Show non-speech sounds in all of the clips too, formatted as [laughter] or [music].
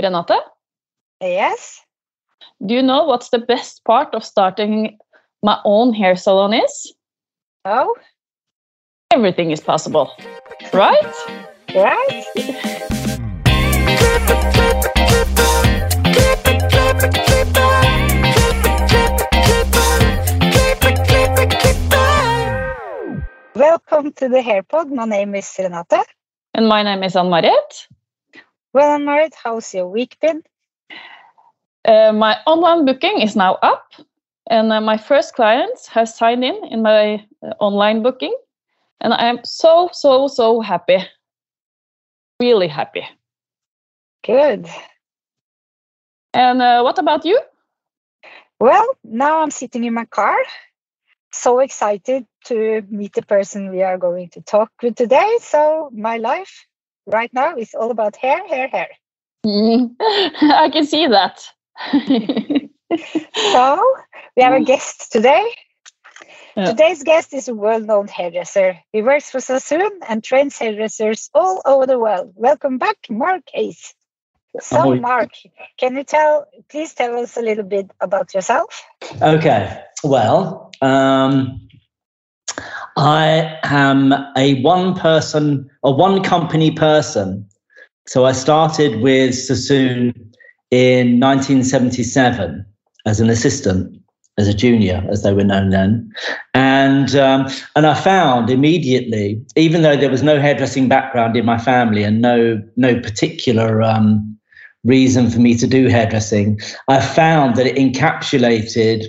Renate, Yes. do you know what's the best part of starting my own hair salon is? Oh, Everything is possible, right? right. Welcome to the HairPod. My name is Renate. And my name is Ann-Marit. Well, Ann-Marit, how's your week been? Uh, my online booking is now up, and uh, my first clients have signed in in my uh, online booking, and I am so so so happy, really happy. Good. And uh, what about you? Well, now I'm sitting in my car. So excited to meet the person we are going to talk with today. So, my life right now is all about hair, hair, hair. Mm, [laughs] I can see that. [laughs] So, we have a guest today. Yeah. Today's guest is a well known hairdresser. He works for Sassoon and trains hairdressers all over the world. Welcome back, Mark Hayes. So, Ahoy. Mark, can you tell, please tell us a little bit about yourself? Okay. Well, um, I am a one person, a one company person. So I started with Sassoon in 1977 as an assistant, as a junior, as they were known then. And, um, and I found immediately, even though there was no hairdressing background in my family and no, no particular um, reason for me to do hairdressing, I found that it encapsulated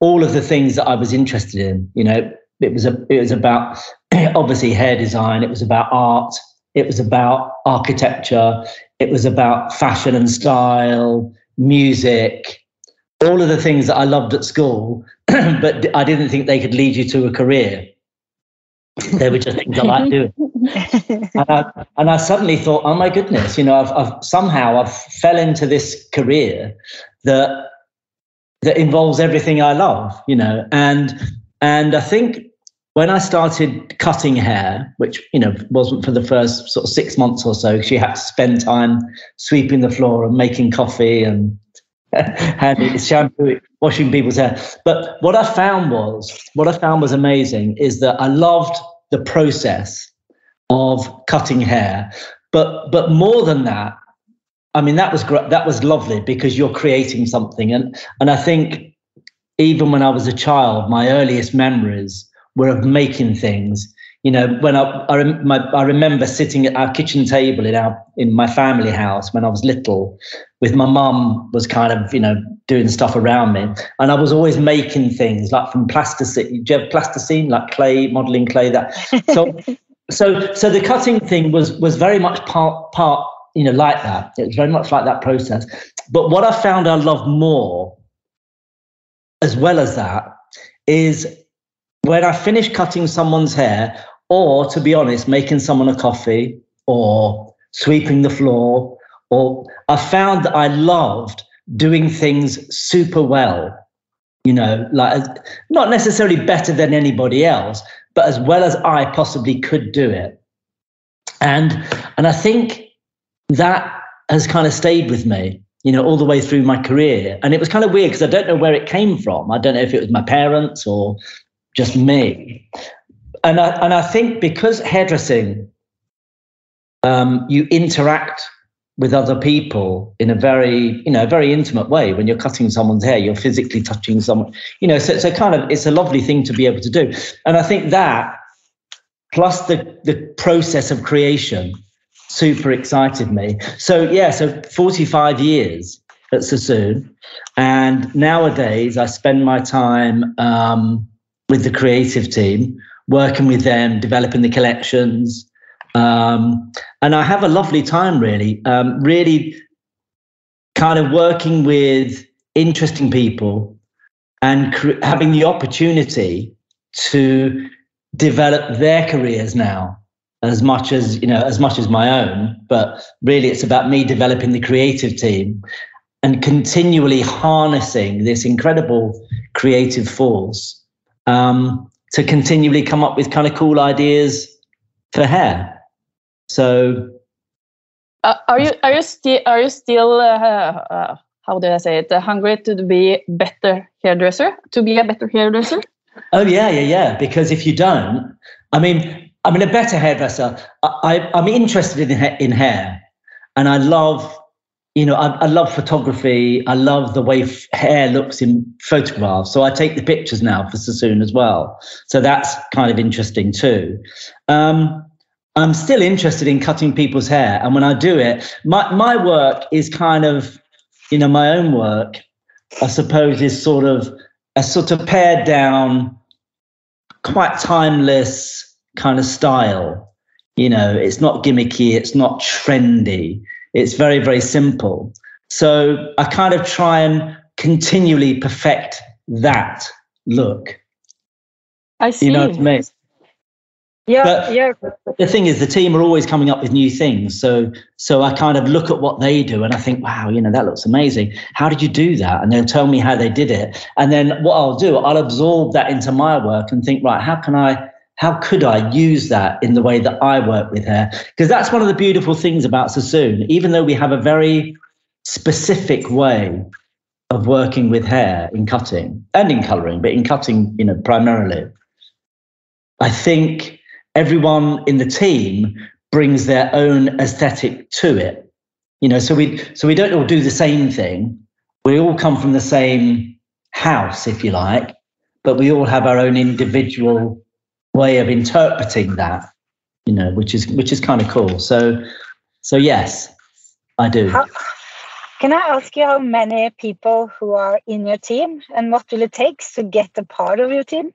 all of the things that I was interested in. You know, it was a, it was about [clears throat] obviously hair design. It was about art. It was about architecture. It was about fashion and style, music, all of the things that I loved at school, [clears throat] but I didn't think they could lead you to a career. They were just things I liked doing [laughs] and I, and I suddenly thought, oh my goodness, you know, I've, I've somehow I've fell into this career that that involves everything I love, you know, and and I think when I started cutting hair, which you know wasn't for the first sort of six months or so, you had to spend time sweeping the floor and making coffee and [laughs] handing shampoo, washing people's hair. But what I found was, what I found was amazing is that I loved the process of cutting hair, but but more than that, I mean that was. That was lovely because you're creating something, and and I think even when I was a child, my earliest memories were of making things. You know, when I I, rem- my, I remember sitting at our kitchen table in our in my family house when I was little, with my mum was kind of you know doing stuff around me, and I was always making things like from plasticine. Do you have plasticine like clay, modeling clay? That so [laughs] so so the cutting thing was was very much part part you know like that. It was very much like that process. But what I found I love more, as well as that, is when I finish cutting someone's hair, or to be honest, making someone a coffee, or sweeping the floor, or I found that I loved doing things super well. You know, like not necessarily better than anybody else, but as well as I possibly could do it. And and I think that has kind of stayed with me, you know, all the way through my career. And it was kind of weird because I don't know where it came from. I don't know if it was my parents or just me. And I and I think because hairdressing, um, you interact with other people in a very, you know, very intimate way. When you're cutting someone's hair, you're physically touching someone, you know, so it's a kind of it's a lovely thing to be able to do. And I think that plus the the process of creation super excited me. So yeah, so 45 years at Sassoon, and nowadays I spend my time um, with the creative team, working with them, developing the collections, um, and I have a lovely time. Really, um, really, kind of working with interesting people and having the opportunity to develop their careers now as much as you know as much as my own but really it's about me developing the creative team and continually harnessing this incredible creative force um, to continually come up with kind of cool ideas for hair so Uh, are you are you still are you still uh, uh, how did I say it? hungry to be better hairdresser to be a better hairdresser? Oh yeah, yeah, yeah. Because if you don't, I mean, I mean, a better hairdresser. I, I am interested in in hair, and I love, you know, I, I love photography. I love the way f- hair looks in photographs. So I take the pictures now for Sassoon as well. So that's kind of interesting too. Um, I'm still interested in cutting people's hair, and when I do it, my my work is kind of, you know, my own work. I suppose is sort of a sort of pared down, quite timeless kind of style. You know, it's not gimmicky, it's not trendy, it's very, very simple. So I kind of try and continually perfect that look. I see. You know what I mean? Yeah, but yeah. The thing is, the team are always coming up with new things. So, so I kind of look at what they do and I think, wow, you know, that looks amazing. How did you do that? And they'll tell me how they did it. And then what I'll do, I'll absorb that into my work and think, right, how can I, how could I use that in the way that I work with her? Because that's one of the beautiful things about Sassoon. Even though we have a very specific way of working with hair in cutting and in coloring, but in cutting, you know, primarily. I think everyone in the team brings their own aesthetic to it. You know, so we so we don't all do the same thing. We all come from the same house, if you like, but we all have our own individual way of interpreting that. You know, which is which is kind of cool. So, so yes, I do. How, can I ask you how many people who are in your team, and what will it take to get a part of your team?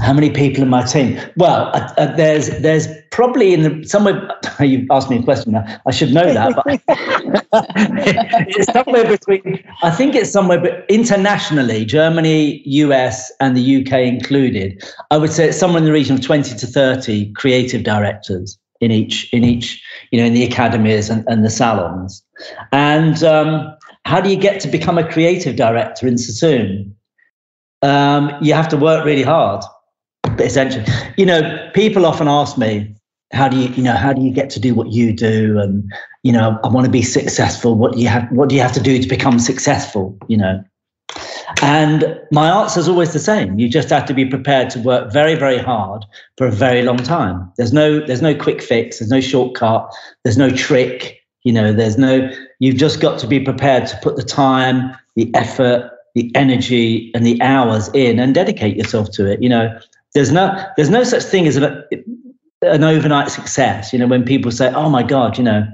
How many people in my team? Well, uh, uh, there's there's probably in the somewhere. [laughs] You asked me a question. Now. I should know that, but [laughs] it's somewhere between. I think it's somewhere, but internationally, Germany, US, and the UK included. I would say it's somewhere in the region of twenty to thirty creative directors in each in each you know in the academies and, and the salons. And um, how do you get to become a creative director in Sassoon? Um, you have to work really hard. Essentially, you know, people often ask me, "How do you, you know, how do you get to do what you do?" And you know, I want to be successful. What do you have? What do you have to do to become successful? You know, and my answer is always the same. You just have to be prepared to work very, very hard for a very long time. There's no, there's no quick fix. There's no shortcut. There's no trick. You know, there's no. You've just got to be prepared to put the time, the effort, the energy and the hours in and dedicate yourself to it. You know, there's no there's no such thing as a, an overnight success. You know, when people say, "Oh my God," you know,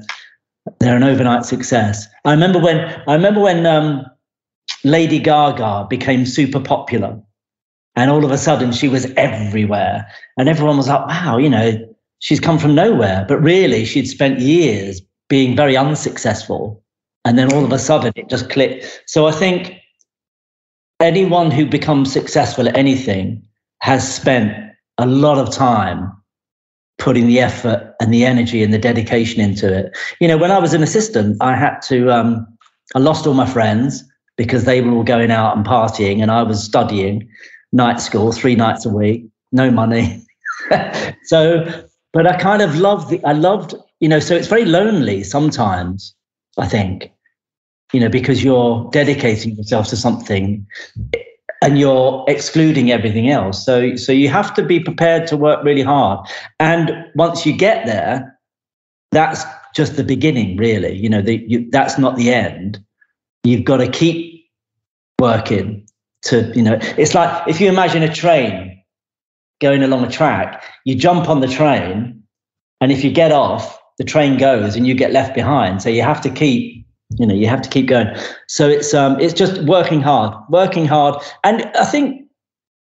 they're an overnight success. I remember when I remember when um, Lady Gaga became super popular, and all of a sudden she was everywhere, and everyone was like, "Wow," you know, she's come from nowhere. But really, she'd spent years being very unsuccessful, and then all of a sudden it just clicked. So I think anyone who becomes successful at anything has spent a lot of time putting the effort and the energy and the dedication into it. You know, when I was an assistant, I had to, um, I lost all my friends because they were all going out and partying, and I was studying night school three nights a week, no money. [laughs] so, but I kind of loved the, I loved, you know, so it's very lonely sometimes, I think you know, because you're dedicating yourself to something and you're excluding everything else. So, so you have to be prepared to work really hard. And once you get there, that's just the beginning, really. You know, the, you, that's not the end. You've got to keep working to, you know, it's like if you imagine a train going along a track, you jump on the train, and if you get off, the train goes and you get left behind. So you have to keep you know you have to keep going. So it's um it's just working hard working hard. And i think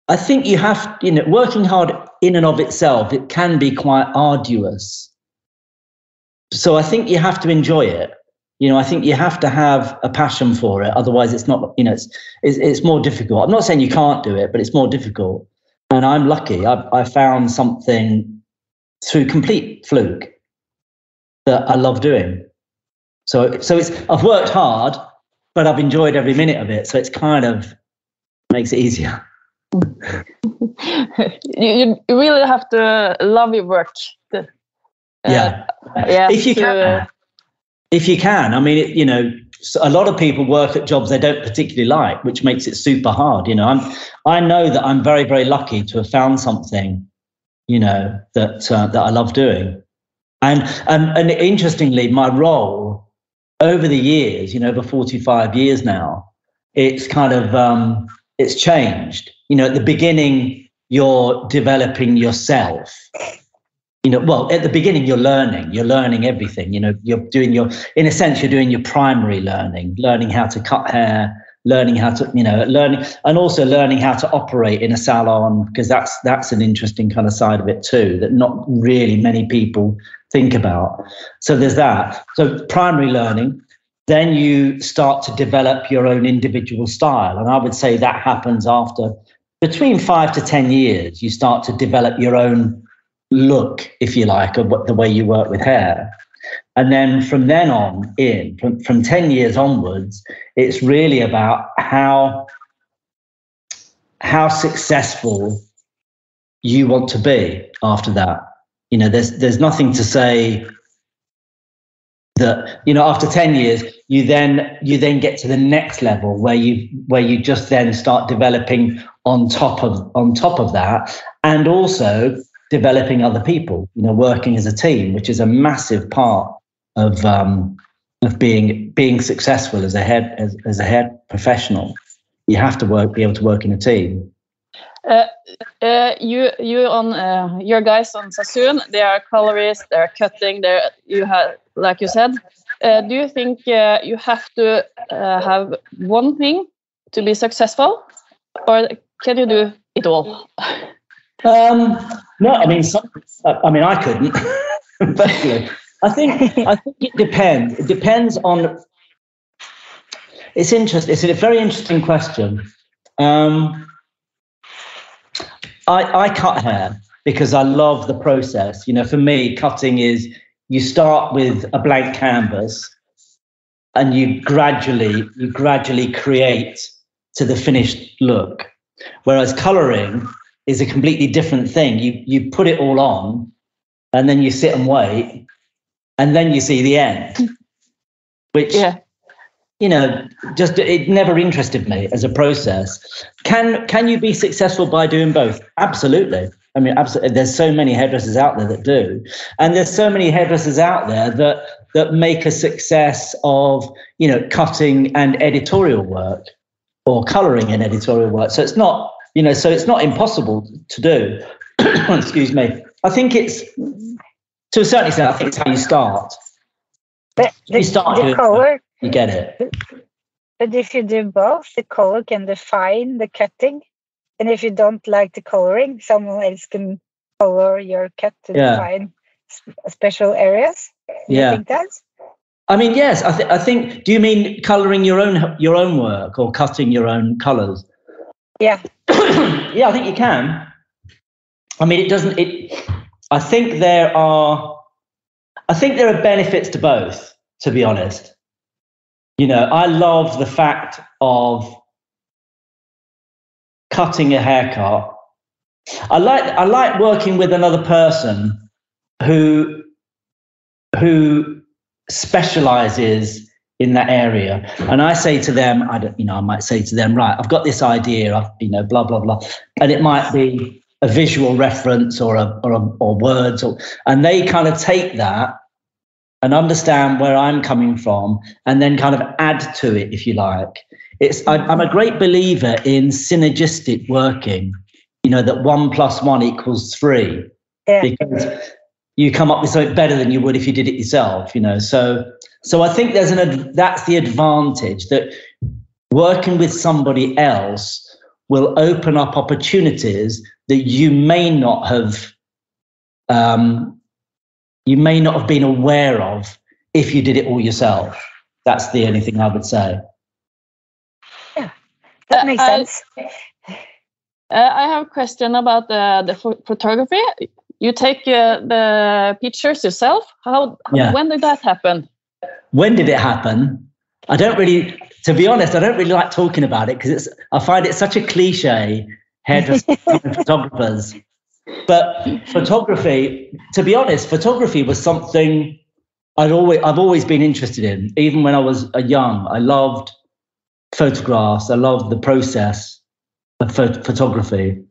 i think you have you know working hard in and of itself it can be quite arduous. So i think you have to enjoy it. You know i think you have to have a passion for it. Otherwise it's not you know it's it's, it's more difficult. I'm not saying you can't do it but it's more difficult. And i'm lucky. I i found something through complete fluke that i love doing so, so it's I've worked hard, but I've enjoyed every minute of it. So it's kind of makes it easier. [laughs] you, you really have to love your work to, yeah. yeah, if you to, can, uh, if you can, I mean, it, you know, a lot of people work at jobs they don't particularly like, which makes it super hard. You know, I'm, I know that I'm very, very lucky to have found something, you know, that uh, that I love doing, and and and interestingly, my role over the years, you know, over 45 years now, it's kind of um, it's changed. You know, at the beginning, you're developing yourself. You know well at the beginning you're learning. You're learning everything. You know you're doing your in a sense you're doing your primary learning learning how to cut hair learning how to you know learning and also learning how to operate in a salon because that's that's an interesting kind of side of it too that not really many people think about. So there's that. So primary learning then you start to develop your own individual style. And i would say that happens after between 5 to 10 years you start to develop your own look, if you like, of what the way you work with hair. And then from then on in, from, from 10 years onwards, it's really about how how successful you want to be after that. You know, there's there's nothing to say that, you know, after 10 years, you then you then get to the next level where you where you just then start developing on top of on top of that and also developing other people, you know, working as a team, which is a massive part of um, of being being successful as a head as, as a head professional. You have to work, be able to work in a team. Uh, uh, you you on uh, your guys on Sassoon, they are colorists, they're cutting, they're you have like you said. Uh, do you think uh, you have to uh, have one thing to be successful, or can you do it all? [laughs] Um, no, I mean, some, I mean, I couldn't. [laughs] I think I think it depends. It depends on. It's interesting. It's a very interesting question. Um, I I cut hair because I love the process. You know, for me, cutting is you start with a blank canvas, and you gradually you gradually create to the finished look. Whereas coloring is a completely different thing. You you put it all on, and then you sit and wait, and then you see the end. [laughs] Which Yeah. you know, just it never interested me as a process. Can can you be successful by doing both? Absolutely. I mean, absolutely. There's so many hairdressers out there that do, and there's so many hairdressers out there that that make a success of you know cutting and editorial work, or colouring and editorial work. So it's not you know, so it's not impossible to do. [coughs] Excuse me. I think it's to a certain extent. I think it's how you start. But the, You start the color, You get it. but if you do both, the color can define the cutting. And if you don't like the coloring, someone else can color your cut to Yeah. define special areas. Yeah. You think that's I mean, yes. I, th- I think. Do you mean colouring your own your own work or cutting your own colours? yeah. [coughs] yeah, I think you can. I mean, it doesn't. It. I think there are. I think there are benefits to both. To be honest, you know, I love the fact of cutting a haircut. I like. I like working with another person who who specializes in that area. And I say to them, I don't, you know, I might say to them, right, I've got this idea, I've, you know, blah blah blah, and it might be a visual reference or a or a, or words, or and they kind of take that and understand where I'm coming from, and then kind of add to it, if you like. It's I, I'm a great believer in synergistic working. You know that one plus one equals three Yeah. because you come up with something better than you would if you did it yourself you know so so i think there's an ad- that's the advantage that working with somebody else will open up opportunities that you may not have um, you may not have been aware of if you did it all yourself that's the only thing i would say Yeah, That Uh, makes I- sense. Uh, I have a question about the, the pho- photography. You take uh, the pictures yourself. How? Yeah. When did that happen? When did it happen i don't really to be honest i don't really like talking about it because it's i find it such a cliche hairdressers [laughs] and photographers but photography, to be honest, photography was something I'd always I've always been interested in. Even when I was a young, I loved photographs. I loved the process of ph- photography.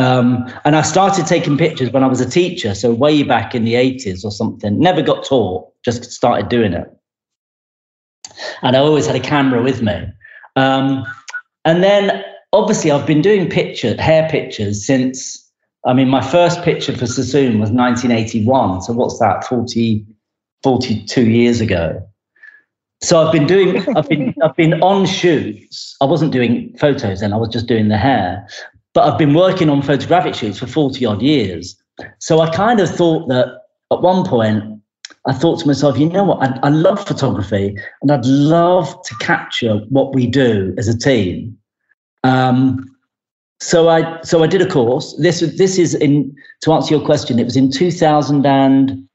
Um, and I started taking pictures when I was a teacher, so way back in the 80s or something. Never got taught, just started doing it. And I always had a camera with me. Um, and then obviously I've been doing picture hair pictures since I mean my first picture for Sassoon was 1981. So what's that? 40, 42 years ago. So I've been doing I've been I've been on shoots. I wasn't doing photos then, I was just doing the hair. But I've been working on photographic shoots for 40 odd years. So I kind of thought that at one point I thought to myself, you know what, I, I love photography and I'd love to capture what we do as a team. Um, so I so I did a course. This this is in to answer your question. It was in 2000 and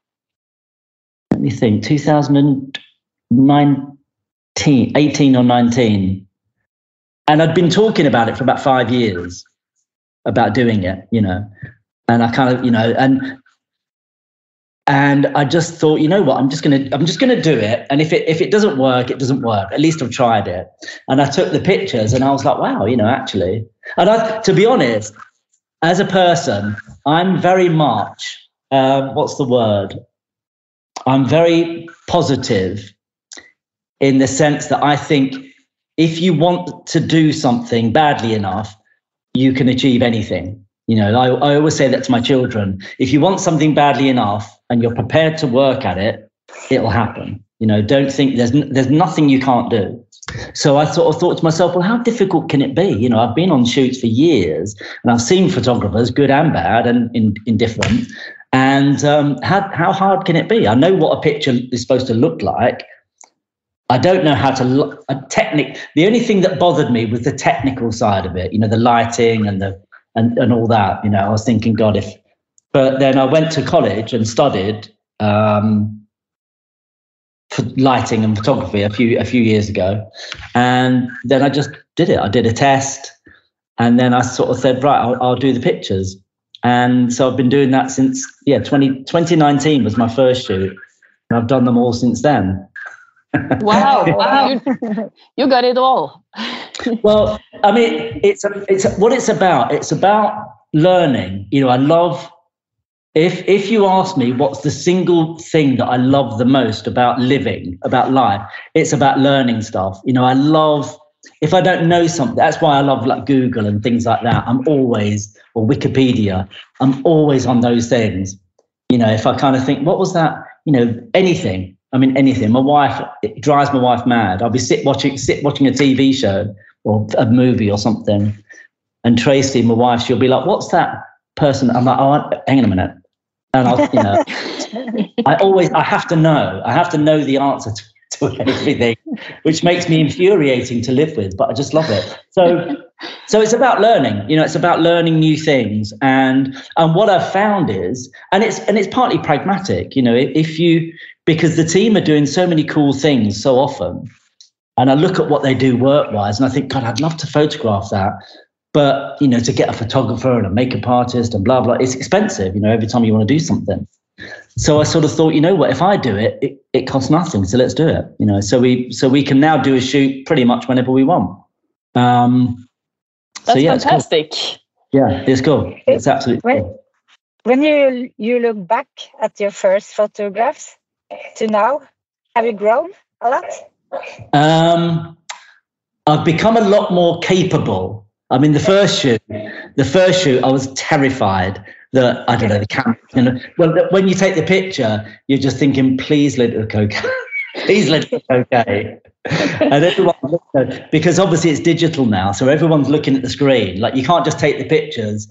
let me think 2019 18 or 19 and i'd been talking about it for about five years about doing it you know? And i kind of you know and and i just thought you know what i'm just gonna i'm just gonna do it. And if it if it doesn't work it doesn't work. At least i've tried it. And i took the pictures and i was like wow you know actually. And i to be honest as a person i'm very much uh, what's the word? I'm very positive in the sense that I think if you want to do something badly enough, you can achieve anything. You know, I, I always say that to my children. If you want something badly enough and you're prepared to work at it, it'll happen. You know, don't think there's there's nothing you can't do. So I sort of thought to myself, well, how difficult can it be? You know, I've been on shoots for years and I've seen photographers, good and bad, and in, indifferent. And um, how, how hard can it be? I know what a picture is supposed to look like. I don't know how to. A technic. The only thing that bothered me was the technical side of it. You know, the lighting and the and and all that. You know, I was thinking, God, if. But then I went to college and studied um, for lighting and photography a few a few years ago, and then I just did it. I did a test, and then I sort of said, right, I'll, I'll do the pictures. And so I've been doing that since, yeah, 20, 2019 was my first shoot. And I've done them all since then. Wow, [laughs] wow. You, you, got it all. well, I mean, it's, it's what it's about. It's about learning. You know, I love, if, if you ask me what's the single thing that I love the most about living, about life, it's about learning stuff. You know, I love if I don't know something, that's why I love like Google and things like that. I'm always, or Wikipedia, I'm always on those things. You know, if I kind of think, what was that? You know, anything. I mean, anything. My wife, it drives my wife mad. I'll be sit watching, sit watching a TV show or a movie or something, and Tracy, my wife, she'll be like, "What's that person?" I'm like, "Oh, hang on a minute," and I'll, you know, [laughs] I always, I have to know. I have to know the answer to to everything, which makes me infuriating to live with, but I just love it. So, so it's about learning. You know, it's about learning new things, and and what I've found is, and it's and it's partly pragmatic. You know, if you because the team are doing so many cool things so often, and I look at what they do work wise, and I think, God, I'd love to photograph that. But you know, to get a photographer and a makeup artist and blah blah, it's expensive. You know, every time you want to do something. So I sort of thought, you know what, if I do it, it, it costs nothing, so let's do it. You know, so we so we can now do a shoot pretty much whenever we want. Um, That's so yeah, fantastic. It's cool. Yeah, it's cool. It's absolutely when, cool. When you you look back at your first photographs to now, have you grown a lot? Um, I've become a lot more capable. I mean, the first shoot, the first shoot, I was terrified that I don't know the camera. You know, well, when you take the picture, you're just thinking, please let it okay. [laughs] please let it look okay. [laughs] and everyone because obviously it's digital now, so everyone's looking at the screen. Like you can't just take the pictures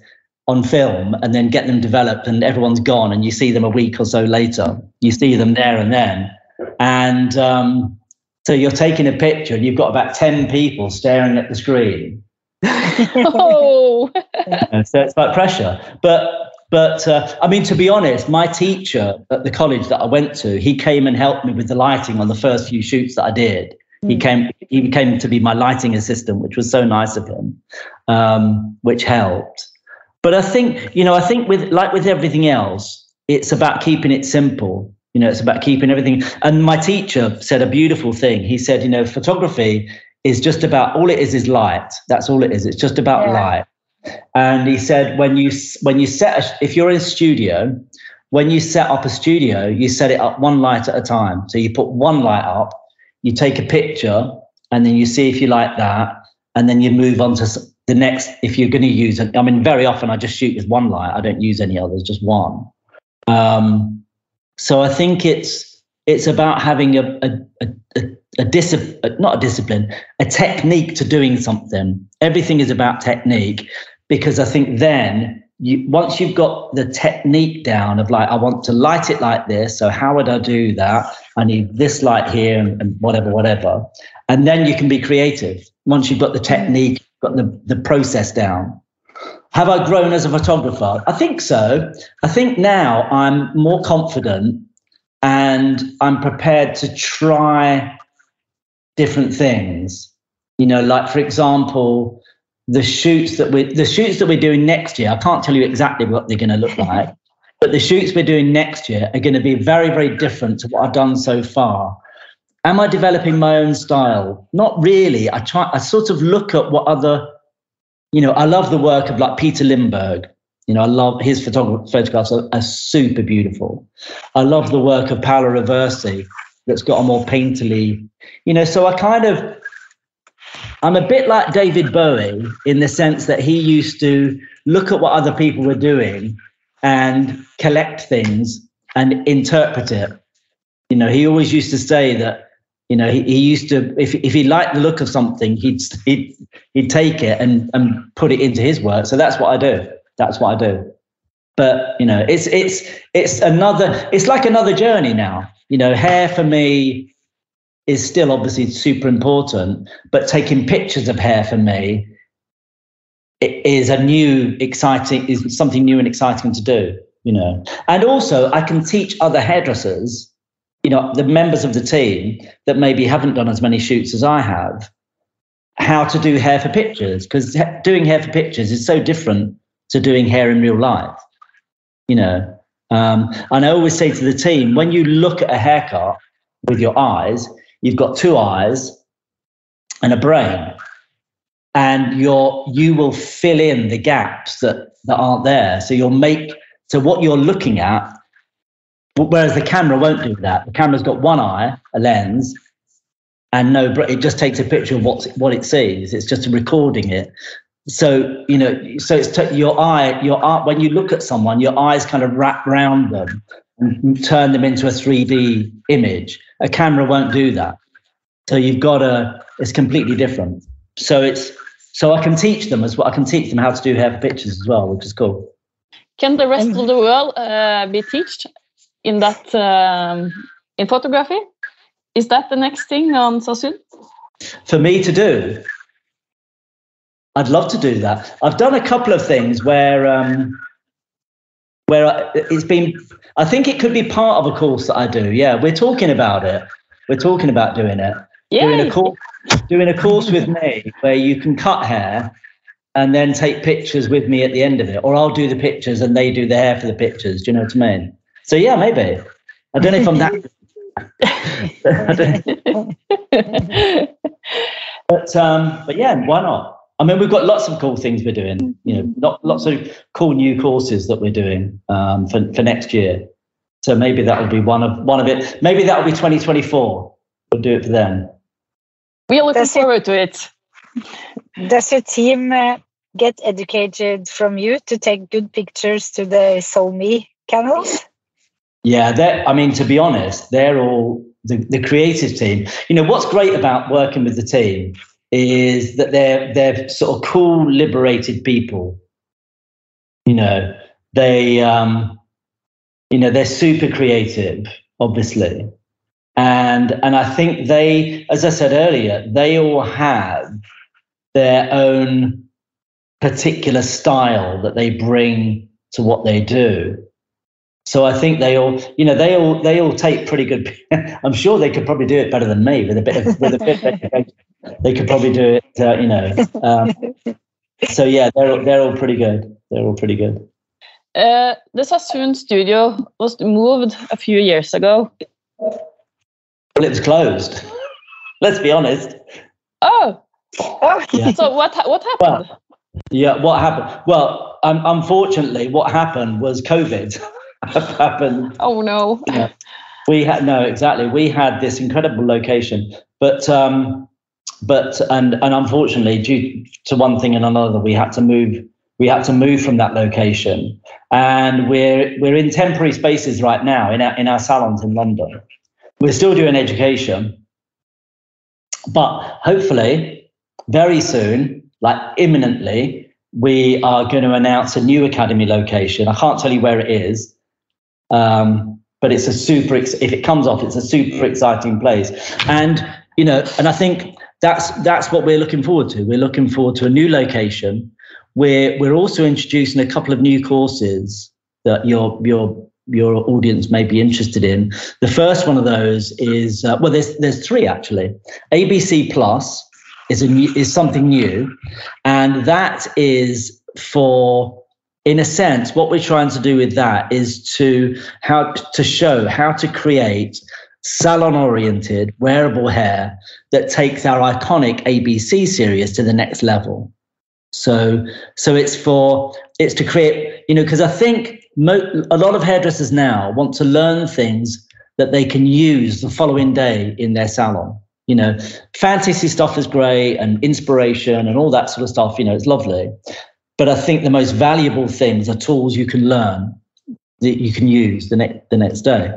on film and then get them developed, and everyone's gone, and you see them a week or so later. You see them there and then, and um, so you're taking a picture, and you've got about ten people staring at the screen. [laughs] oh. so it's like pressure. But but uh, I mean, to be honest, my teacher at the college that I went to, he came and helped me with the lighting on the first few shoots that I did. Mm. He hmm. came, he came to be my lighting assistant, which was so nice of him, um, which helped. But I think, you know, I think with like with everything else, it's about keeping it simple. You know, it's about keeping everything. And my teacher said a beautiful thing. He said, you know, photography is just about all it is is light. That's all it is. It's just about yeah. light. And he said, when you when you set a, if you're in a studio, when you set up a studio, you set it up one light at a time. So you put one light up, you take a picture, and then you see if you like that, and then you move on to the next. If you're going to use it, I mean, very often I just shoot with one light. I don't use any others, just one. Um, so I think it's it's about having a a, a, a, a discipline, not a discipline, a technique to doing something. Everything is about technique because I think then you once you've got the technique down of like I want to light it like this, so how would I do that? I need this light here and, and whatever, whatever, and then you can be creative once you've got the technique, got the the process down. Have I grown as a photographer? I think so. I think now I'm more confident and I'm prepared to try different things. You know, like for example, the shoots that we the shoots that we're doing next year. I can't tell you exactly what they're going to look like, but the shoots we're doing next year are going to be very, very different to what I've done so far. Am I developing my own style? Not really. I try. I sort of look at what other, you know, I love the work of like Peter Lindbergh. You know, I love his photograph- photographs are, are super beautiful. I love the work of Paolo Roversi that's got a more painterly, you know. So I kind of I'm a bit like David Bowie in the sense that he used to look at what other people were doing and collect things and interpret it. You know, he always used to say that, you know, he, he used to, if, if he liked the look of something, he'd, he'd, he'd take it and, and put it into his work. So that's what I do. That's what I do. But, you know, it's, it's, it's another, it's like another journey now. You know, hair for me is still obviously super important, but taking pictures of hair for me is a new, exciting, is something new and exciting to do, you know. And also, I can teach other hairdressers, you know, the members of the team that maybe haven't done as many shoots as I have, how to do hair for pictures, because doing hair for pictures is so different to doing hair in real life, you know. Um, and I always say to the team, when you look at a haircut with your eyes, you've got two eyes and a brain and you're you will fill in the gaps that that aren't there so you'll make so what you're looking at whereas the camera won't do that the camera's got one eye a lens and no it just takes a picture of what what it sees it's just recording it so you know so it's t- your eye your eye when you look at someone your eyes kind of wrap around them and turn them into a 3d image a camera won't do that. So you've got to, it's completely different. So it's, so I can teach them as well. I can teach them how to do hair for pictures as well, which is cool. Can the rest of the world uh, be taught in that, um, in photography? Is that the next thing on Sassoon? For me to do? I'd love to do that. I've done a couple of things where, um, where it's been i think it could be part of a course that i do yeah we're talking about it we're talking about doing it Yay. doing a course doing a course with me where you can cut hair and then take pictures with me at the end of it or i'll do the pictures and they do the hair for the pictures do you know what i mean so yeah maybe i don't know if i'm that [laughs] [laughs] but um but yeah why not I mean, we've got lots of cool things we're doing. You know, not, lots of cool new courses that we're doing um, for for next year. So maybe that will be one of one of it. Maybe that will be 2024. We'll do it for then. We are looking does forward to it. Does your team uh, get educated from you to take good pictures to the SoMe canals? Yeah, I mean, to be honest, they're all the, the creative team. You know, what's great about working with the team is that they're they're sort of cool, liberated people. You know, they um, you know they're super creative, obviously, and and I think they, as I said earlier, they all have their own particular style that they bring to what they do. So I think they all, you know, they all they all take pretty good. [laughs] I'm sure they could probably do it better than me with a bit of with a bit of [laughs] they could probably do it, uh, you know. Um, so yeah, they're they're all pretty good. they're all pretty good. Uh, the Sassoon studio was moved a few years ago. Well, it was closed. [laughs] Let's be honest. Oh, Oh, Yeah. so what what happened? Well, yeah, what happened? Well, um, unfortunately, what happened was COVID happened. oh no. We had no, exactly. We had this incredible location, but um, but and and unfortunately, due to one thing and another, we had to move. We had to move from that location, and we're we're in temporary spaces right now in our in our salons in London. We're still doing education, but hopefully, very soon, like imminently, we are going to announce a new academy location. I can't tell you where it is, um, but it's a super. If it comes off, it's a super exciting place. And you know, and I think that's that's what we're looking forward to. We're looking forward to a new location. We're we're also introducing a couple of new courses that your your your audience may be interested in. The first one of those is uh, well, there's there's three actually. ABC Plus is a new, is something new, and that is for in a sense what we're trying to do with that is to how to show how to create salon oriented wearable hair that takes our iconic ABC series to the next level. So so it's for it's to create you know because I think mo- a lot of hairdressers now want to learn things that they can use the following day in their salon. You know, fantasy stuff is great and inspiration and all that sort of stuff. You know, it's lovely. But I think the most valuable things are tools you can learn that you can use the next the next day.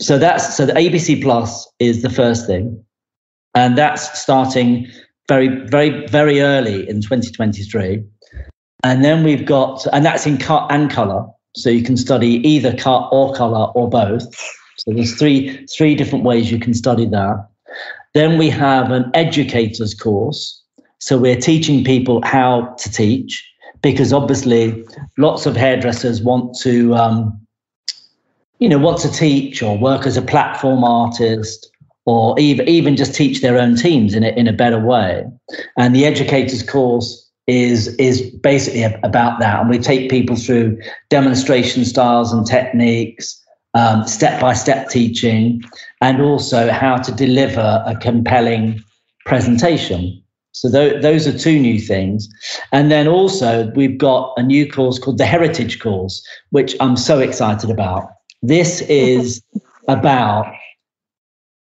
So that's so the ABC Plus is the first thing, and that's starting very very very early in 2023. And then we've got and that's in cut and color, so you can study either cut or color or both. So there's three three different ways you can study that. Then we have an educators course. So we're teaching people how to teach because obviously lots of hairdressers want to, um, you know, want to teach or work as a platform artist or even even just teach their own teams in a, in a better way. And the educators course is is basically about that. And we take people through demonstration styles and techniques, step by step teaching, and also how to deliver a compelling presentation. So th- those are two new things. And then also we've got a new course called the Heritage Course, which I'm so excited about. This is [laughs] about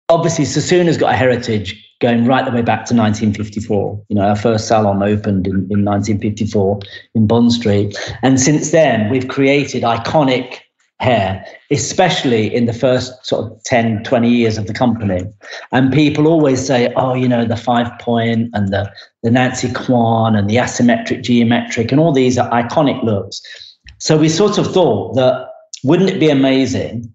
obviously Sassoon has got a heritage going right the way back to 1954. You know, our first salon opened in, in 1954 in Bond Street. And since then, we've created iconic hair, especially in the first sort of 10, 20 years of the company. And people always say, oh, you know, the five point and the, the Nancy Kwan and the asymmetric geometric and all these are iconic looks. So we sort of thought that wouldn't it be amazing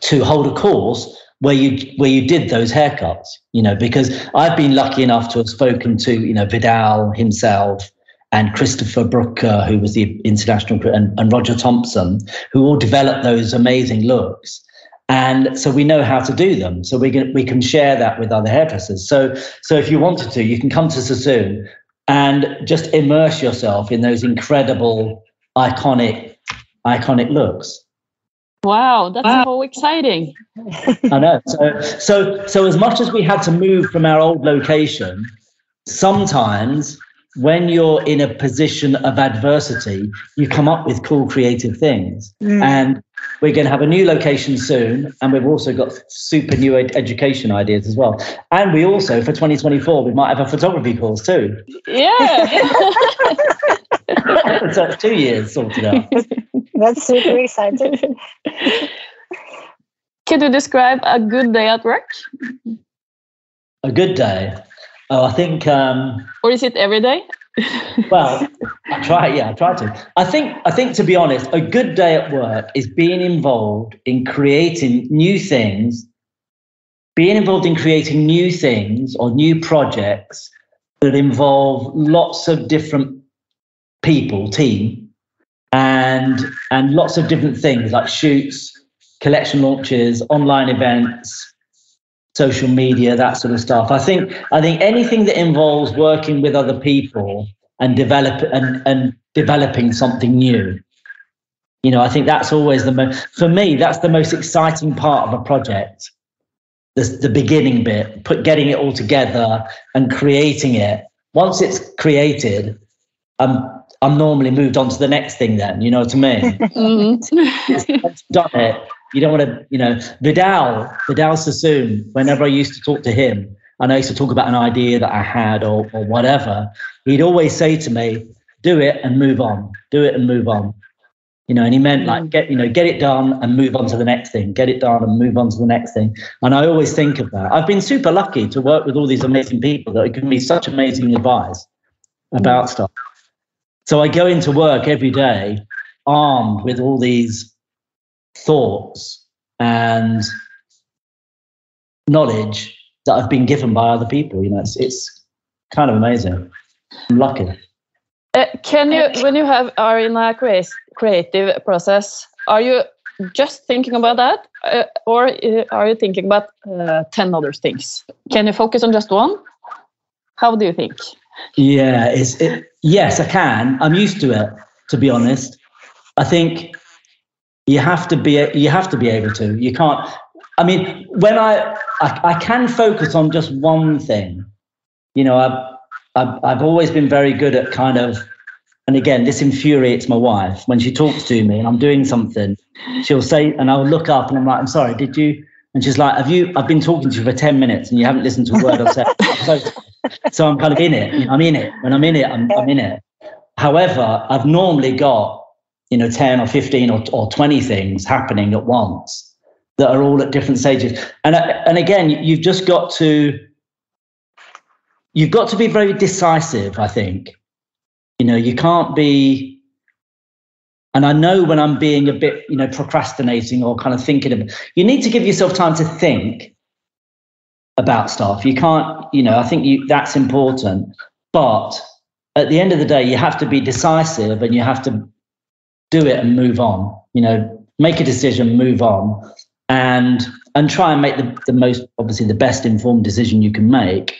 to hold a course where you where you did those haircuts, you know, because I've been lucky enough to have spoken to, you know, Vidal himself and Christopher Brooker, who was the international, and, and Roger Thompson, who all developed those amazing looks. And so we know how to do them. So we can we can share that with other hairdressers. So so if you wanted to, you can come to Sassoon and just immerse yourself in those incredible, iconic, iconic looks. Wow, that's so exciting. I know. So so so as much as we had to move from our old location, sometimes when you're in a position of adversity, you come up with cool creative things. Mm. And we're going to have a new location soon. And we've also got super new ed- education ideas as well. And we also, for 2024, we might have a photography course too. Yeah. [laughs] [laughs] so it's two years sorted out. That's super exciting. Can you describe a good day at work? A good day. Oh, I think. Um, Or is it every day? [laughs] well, I try. Yeah, I try to. I think. I think to be honest, a good day at work is being involved in creating new things, being involved in creating new things or new projects that involve lots of different people, team, and and lots of different things like shoots, collection launches, online events, social media, that sort of stuff. I think I think anything that involves working with other people and develop and and developing something new. You know, I think that's always the most, for me, that's the most exciting part of a project. The, the beginning bit, put getting it all together and creating it. Once it's created, I'm I'm normally moved on to the next thing. Then you know what I mean. [laughs] mm-hmm. [laughs] done it. You don't want to, you know, Vidal, Vidal Sassoon. Whenever I used to talk to him, and I used to talk about an idea that I had or or whatever, he'd always say to me, "Do it and move on. Do it and move on." you know and he meant like get you know get it done and move on to the next thing get it done and move on to the next thing and i always think of that i've been super lucky to work with all these amazing people that have given me such amazing advice about stuff so i go into work every day armed with all these thoughts and knowledge that i've been given by other people you know it's, it's kind of amazing i'm lucky uh, can you, when you have are in a creative process, are you just thinking about that, uh, or uh, are you thinking about uh, ten other things? Can you focus on just one? How do you think? Yeah, it's it, yes, I can. I'm used to it, to be honest. I think you have to be you have to be able to. You can't. I mean, when I I, I can focus on just one thing. You know, I've I've, I've always been very good at kind of, and again, this infuriates my wife when she talks to me and I'm doing something. She'll say, and I'll look up and I'm like, I'm sorry, did you? And she's like, Have you? I've been talking to you for 10 minutes and you haven't listened to a word I've said. [laughs] so, so I'm kind of in it. I'm in it. When I'm in it, I'm, I'm in it. However, I've normally got, you know, 10 or 15 or, or 20 things happening at once that are all at different stages. And, uh, and again, you've just got to, you've got to be very decisive, I think. You know, you can't be and I know when I'm being a bit, you know, procrastinating or kind of thinking of you need to give yourself time to think about stuff. You can't, you know, I think you that's important. But at the end of the day, you have to be decisive and you have to do it and move on. You know, make a decision, move on, and and try and make the, the most obviously the best informed decision you can make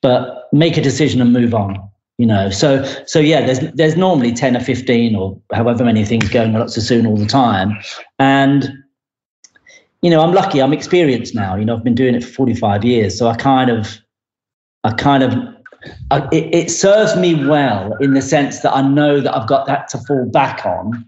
but make a decision and move on you know so so yeah there's there's normally 10 or 15 or however many things going on at soon all the time and you know i'm lucky i'm experienced now you know i've been doing it for 45 years so i kind of i kind of It, it serves me well in the sense that i know that i've got that to fall back on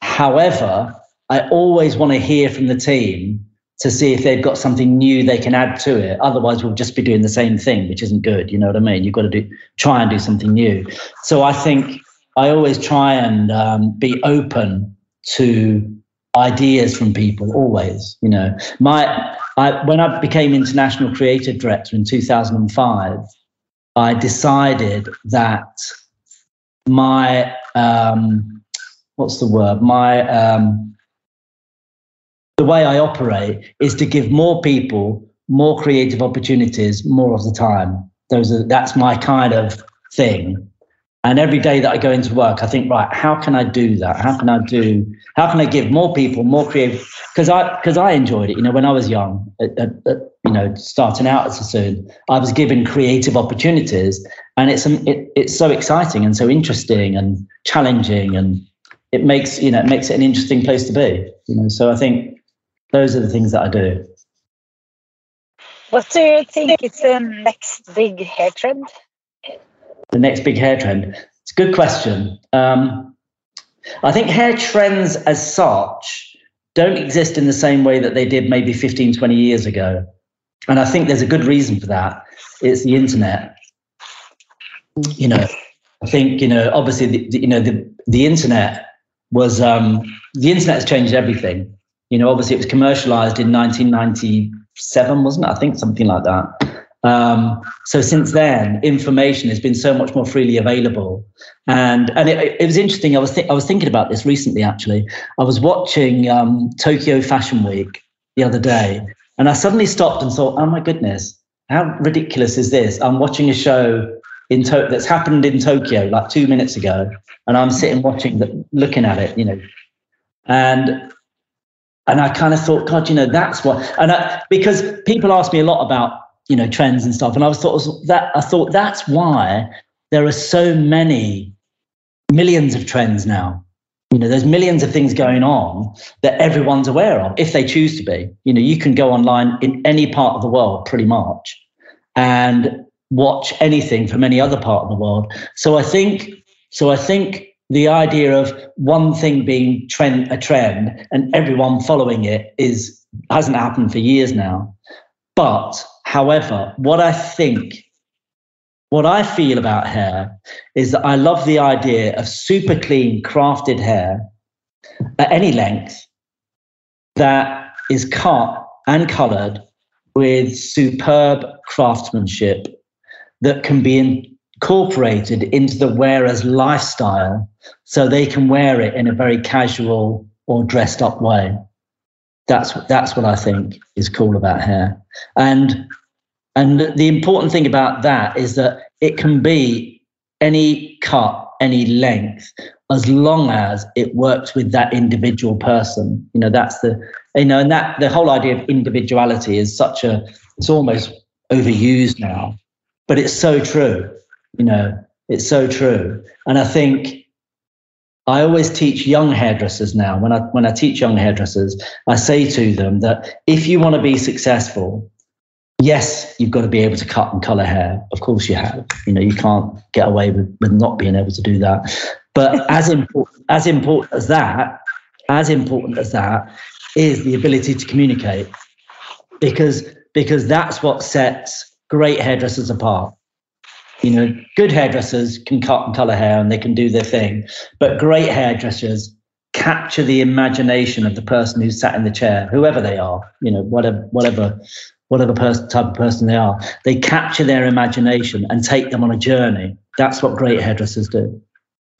however i always want to hear from the team to see if they've got something new they can add to it. Otherwise, we'll just be doing the same thing, which isn't good. You know what I mean? You've got to do try and do something new. So I think I always try and um, be open to ideas from people. Always, you know, my I, when I became international creative director in 2005, I decided that my um, what's the word? My um, the way I operate is to give more people more creative opportunities more of the time. Those are that's my kind of thing. And every day that I go into work, I think, right, how can I do that? How can I do? How can I give more people more creative? Because I because I enjoyed it. You know, when I was young, at, at, you know, starting out as a Sassoon, I was given creative opportunities, and it's it, it's so exciting and so interesting and challenging, and it makes you know it makes it an interesting place to be. You know, so I think those are the things that I do. What do you think is the next big hair trend? The next big hair trend? It's a good question. Um, I think hair trends as such don't exist in the same way that they did maybe 15, 20 years ago. And I think there's a good reason for that. It's the internet. You know, I think, you know, obviously, the, the you know, the, the internet was, um, the internet has changed everything. You know, obviously it was commercialized in 1997, wasn't it? I think something like that. Um, so since then, information has been so much more freely available, and and it, it was interesting. I was th- I was thinking about this recently. Actually, I was watching um, Tokyo Fashion Week the other day, and I suddenly stopped and thought, "Oh my goodness, how ridiculous is this?" I'm watching a show in to- that's happened in Tokyo like two minutes ago, and I'm sitting watching, the, looking at it, you know, and and I kind of thought, God, you know, that's what. And I, because people ask me a lot about you know trends and stuff, and I was thought that I thought that's why there are so many millions of trends now. You know, there's millions of things going on that everyone's aware of if they choose to be. You know, you can go online in any part of the world pretty much and watch anything from any other part of the world. So I think, so I think the idea of one thing being trend a trend and everyone following it is hasn't happened for years now. But however, what I think what I feel about hair is that I love the idea of super clean, crafted hair at any length that is cut and colored with superb craftsmanship that can be incorporated into the wearer's lifestyle so they can wear it in a very casual or dressed up way. That's, that's what I think is cool about hair. And and the important thing about that is that it can be any cut, any length, as long as it works with that individual person. You know, that's the, you know, and that the whole idea of individuality is such a, it's almost overused now, but it's so true. You know, it's so true. And I think I always teach young hairdressers now. When I when I teach young hairdressers, I say to them that if you want to be successful, yes, you've got to be able to cut and color hair. Of course, you have. You know, you can't get away with, with not being able to do that. But [laughs] as important as important as that, as important as that is the ability to communicate, because because that's what sets great hairdressers apart. You know, good hairdressers can cut and color hair and they can do their thing, but great hairdressers capture the imagination of the person who's sat in the chair, whoever they are. You know, whatever whatever whatever person, type of person they are. They capture their imagination and take them on a journey. That's what great hairdressers do,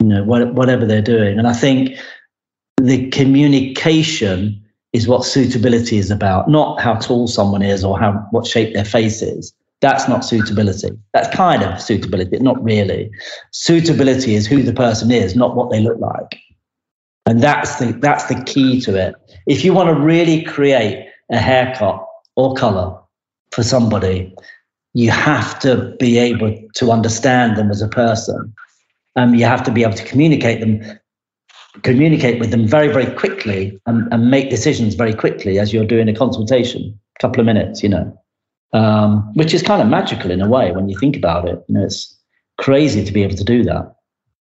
you know, whatever they're doing. And I think the communication is what suitability is about, not how tall someone is or how what shape their face is. That's not suitability. That's kind of suitability, but not really. Suitability is who the person is, not what they look like. And that's the that's the key to it. If you want to really create a haircut or color for somebody, you have to be able to understand them as a person. Um, you have to be able to communicate them, communicate with them very, very quickly and, and make decisions very quickly as you're doing a consultation, a couple of minutes, you know, um, which is kind of magical in a way when you think about it. You know, it's crazy to be able to do that.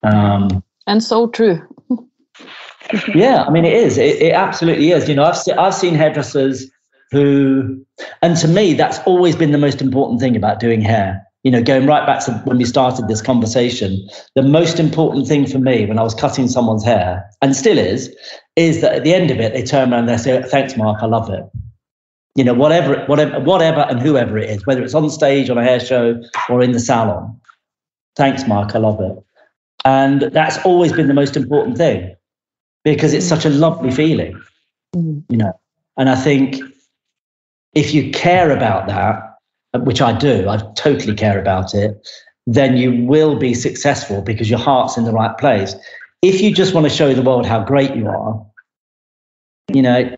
Um, and so true. [laughs] yeah, I mean, it is. It, it absolutely is. You know, I've, se- I've seen hairdressers who, and to me, that's always been the most important thing about doing hair. You know, going right back to when we started this conversation, the most important thing for me when I was cutting someone's hair, and still is, is that at the end of it, they turn around and they say, Thanks, Mark, I love it. You know, whatever, whatever, whatever, and whoever it is, whether it's on stage, on a hair show, or in the salon. Thanks, Mark, I love it. And that's always been the most important thing because it's such a lovely feeling, mm. you know. And I think if you care about that, uh, which I do, I totally care about it, then you will be successful because your heart's in the right place. If you just want to show the world how great you are, you know,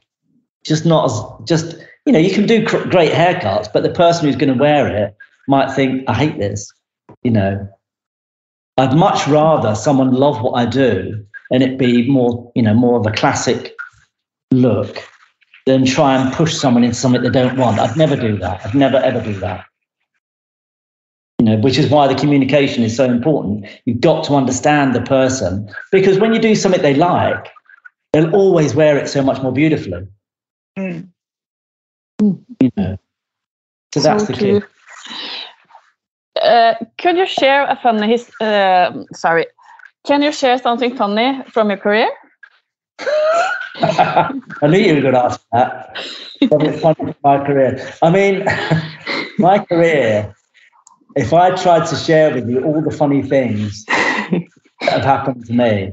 just not as just you know, you can do cr- great haircuts, but the person who's going to wear it might think, "I hate this." You know, I'd much rather someone love what I do and it be more, you know, more of a classic look than try and push someone into something they don't want. I'd never do that. I'd never ever do that. You know, which is why the communication is so important. You've got to understand the person because when you do something they like, they'll always wear it so much more beautifully. Mm. You know, so that's so the key. Uh, could you share a funny? His, uh, sorry, can you share something funny from your career? I knew you were going to ask that. my career. I mean, [laughs] my career, if I tried to share with you all the funny things that have happened to me,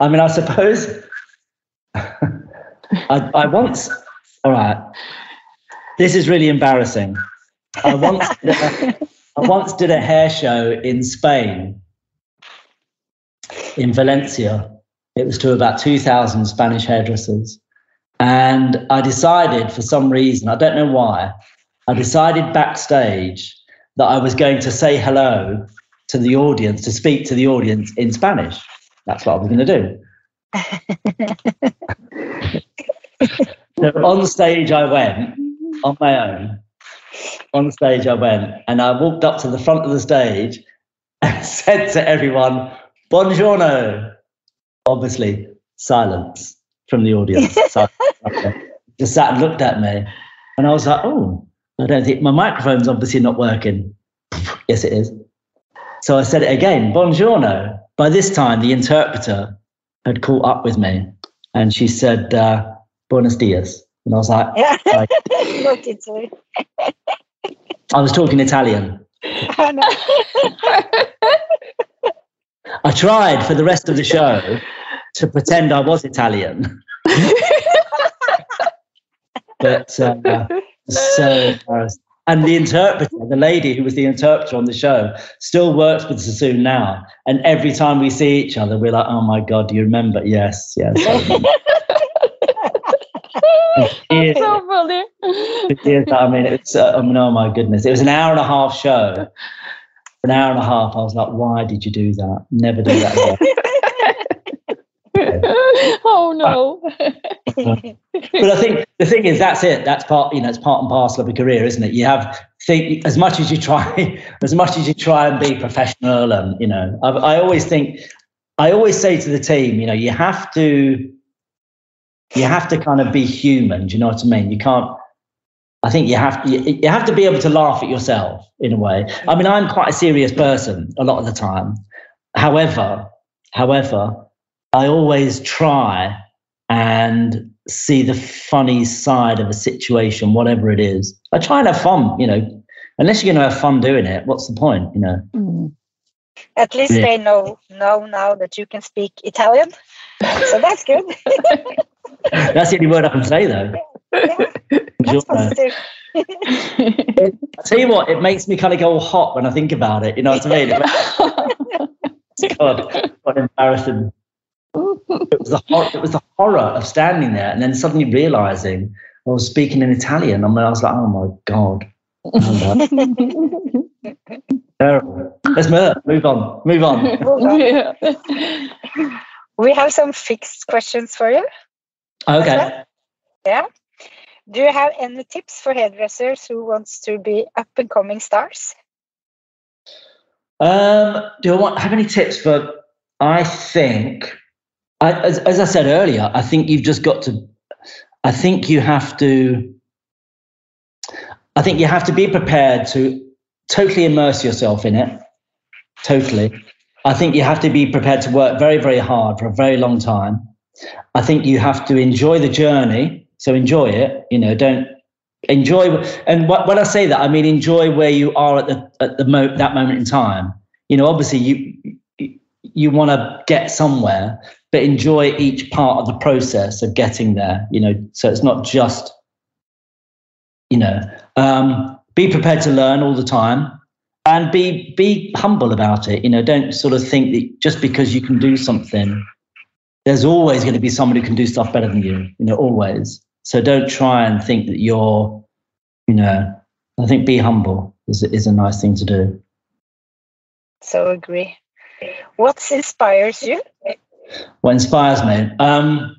I mean, I suppose [laughs] I, I once, all right, this is really embarrassing. I once, a, I once did a hair show in Spain, in Valencia it was to about 2,000 Spanish hairdressers. And I decided for some reason, I don't know why, I decided backstage that I was going to say hello to the audience to speak to the audience in Spanish. That's what I was going to do. so on stage, I went on my own. On stage, I went and I walked up to the front of the stage and [laughs] said to everyone, Buongiorno. Obviously, silence from the audience. [laughs] Just sat and looked at me. And I was like, oh, I don't think my microphone's obviously not working. [laughs] yes, it is. So I said it again, buongiorno. By this time, the interpreter had caught up with me and she said, uh, buenos dias. And I was like, [laughs] like I was talking Italian. I tried for the rest of the show to pretend I was Italian. [laughs] but uh, so and the interpreter, the lady who was the interpreter on the show, still works with Sassoon now. And every time we see each other, we're like, "Oh my god, do you remember?" Yes, yes. [laughs] That's so funny. I mean, it's. Uh, I mean, oh my goodness, it was an hour and a half show. For an hour and a half, I was like, "Why did you do that? Never do that again." [laughs] oh no. but I think the thing is that's it. That's part, you know, it's part and parcel of a career, isn't it? You have think as much as you try, [laughs] as much as you try and be professional, and you know, I, I always think, I always say to the team, you know, you have to, you have to kind of be human. Do you know what I mean? You can't. I think you have to, you, you have to be able to laugh at yourself in a way. I mean, I'm quite a serious person a lot of the time. However, however, I always try and see the funny side of a situation, whatever it is. I try and have fun, you know. Unless you're going to have fun doing it, what's the point, you know? Mm. At least yeah. they know know now that you can speak Italian, so that's good. [laughs] that's the only word I can say, though. [laughs] Yeah, that's [laughs] I tell you what, it makes me kind of go hot when I think about it. You know what I mean? [laughs] God, what embarrassing it was the hor- it was the horror of standing there and then suddenly realizing I was speaking in Italian. I, mean, I was like, oh my god. Terrible. Let's move, move on. Move on. Yeah. we have some fixed questions for you. Okay. Yeah. Do you have any tips for hairdressers who wants to be up and coming stars? Um, do I want have any tips for? I think I, as, as I said earlier, I think you've just got to. I think you have to. I think you have to be prepared to totally immerse yourself in it. Totally. I think you have to be prepared to work very, very hard for a very long time. I think you have to enjoy the journey. So enjoy it. You know, don't enjoy. And when I say that, I mean enjoy where you are at the at the mo- that moment in time. You know, obviously you you want to get somewhere, but enjoy each part of the process of getting there. You know, so it's not just, you know, um, be prepared to learn all the time and be be humble about it. You know, don't sort of think that just because you can do something, there's always going to be someone who can do stuff better than you. You know, always. So don't try and think that you're, you know, I think be humble is is a nice thing to do. So agree. What inspires you? What inspires me? Um,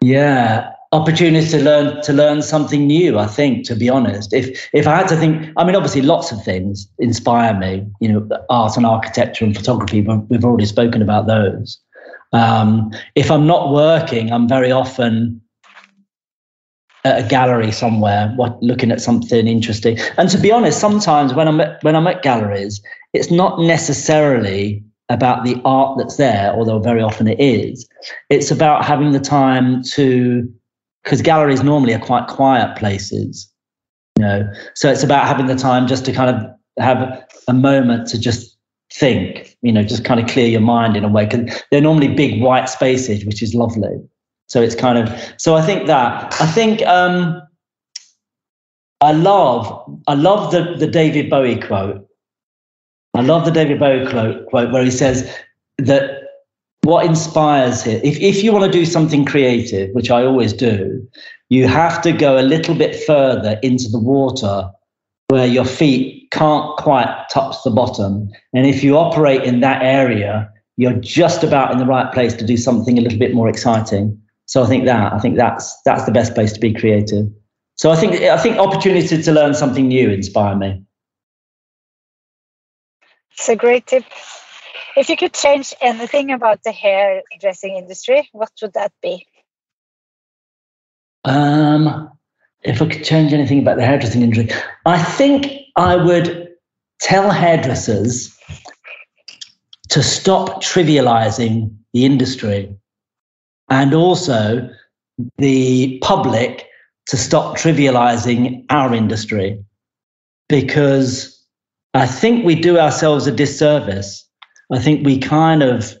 yeah, opportunities to learn to learn something new. I think, to be honest, if if I had to think, I mean, obviously, lots of things inspire me. You know, art and architecture and photography. We've already spoken about those. Um, if I'm not working, I'm very often at a gallery somewhere, what, looking at something interesting. And to be honest, sometimes when I'm at, when I'm at galleries, it's not necessarily about the art that's there, although very often it is. It's about having the time to, because galleries normally are quite quiet places, you know. So it's about having the time just to kind of have a moment to just think, you know, just kind of clear your mind in a way. Because they're normally big white spaces, which is lovely. So it's kind of so I think that I think um, I love I love the the David Bowie quote I love the David Bowie quote quote where he says that what inspires him, if, if you want to do something creative, which I always do, you have to go a little bit further into the water where your feet can't quite touch the bottom. And if you operate in that area, you're just about in the right place to do something a little bit more exciting. So I think that I think that's that's the best place to be creative. So I think I think opportunity to learn something new inspire me. It's a great tip. If you could change anything about the hairdressing industry, what would that be? Um, if I could change anything about the hairdressing industry, I think I would tell hairdressers to stop trivializing the industry and also the public to stop trivializing our industry because I think we do ourselves a disservice. I think we kind of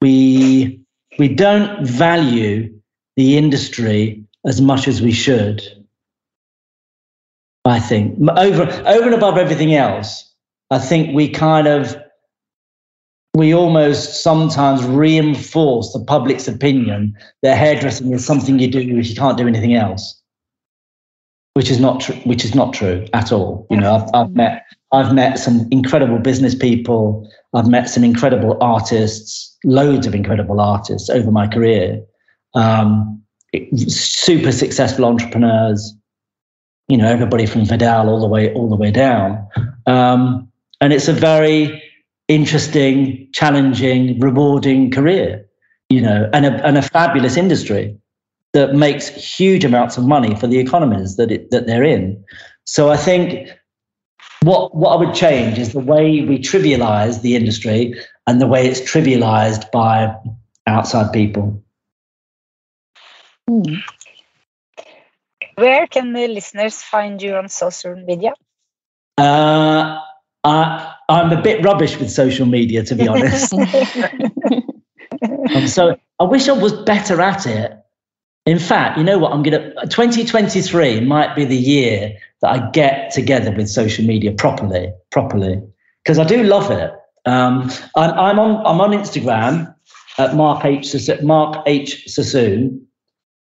we we don't value the industry as much as we should. I think over over and above everything else, I think we kind of we almost sometimes reinforce the public's opinion that hairdressing is something you do if you can't do anything else, which is not true. Which is not true at all. You know, I've, I've met I've met some incredible business people. I've met some incredible artists, loads of incredible artists over my career. Um, super successful entrepreneurs. You know, everybody from Vidal all the way all the way down. Um, and it's a very interesting, challenging, rewarding career, you know, and a, and a fabulous industry that makes huge amounts of money for the economies that it, that they're in. So I think what what I would change is the way we trivialize the industry and the way it's trivialized by outside people. Hmm. Where can the listeners find you on social media? Uh, I, I'm a bit rubbish with social media, to be honest. [laughs] um, so I wish I was better at it. In fact, you know what? I'm going to 2023 might be the year that I get together with social media properly, properly, because I do love it. Um, I'm, I'm, on I'm on Instagram at Mark H Mark H Sassoon,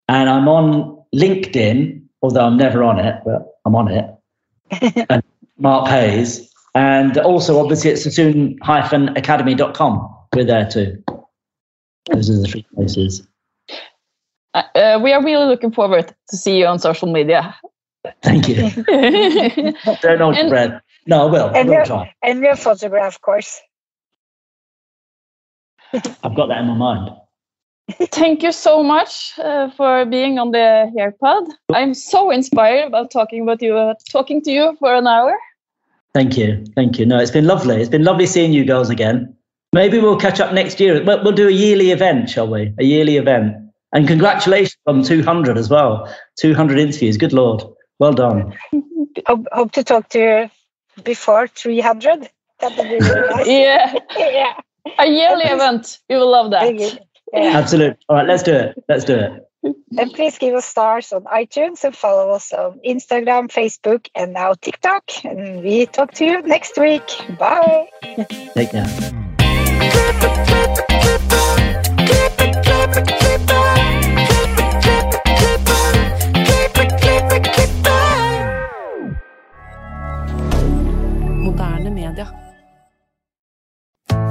and I'm on LinkedIn, although I'm never on it, but I'm on it. [laughs] and Mark Hayes, and also, obviously, at sassoon-academy.com. We're there too. Those are the three places. Uh, uh, we are really looking forward to see you on social media. Thank you. [laughs] Don't hold your breath. No, I will. And, I will try. and your photograph, of course. I've got that in my mind. Thank you so much uh, for being on the HairPod. I'm so inspired about talking about you, uh, talking to you for an hour. Thank you. Thank you. No, it's been lovely. It's been lovely seeing you girls again. Maybe we'll catch up next year. We'll, we'll do a yearly event, shall we? A yearly event. And congratulations on 200 as well. 200 interviews. Good Lord. Well done. [laughs] Hope, hope to talk to you before 300. That would be really [laughs] nice. yeah. [laughs] yeah. A yearly event. We will love that. Yeah. Absolutely. All right, let's do it. Let's do it. And please give us stars on iTunes and follow us on Instagram, Facebook, and now TikTok. And we talk to you next week. Bye. Take care.